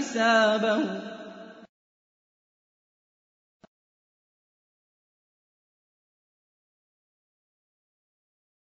حسابه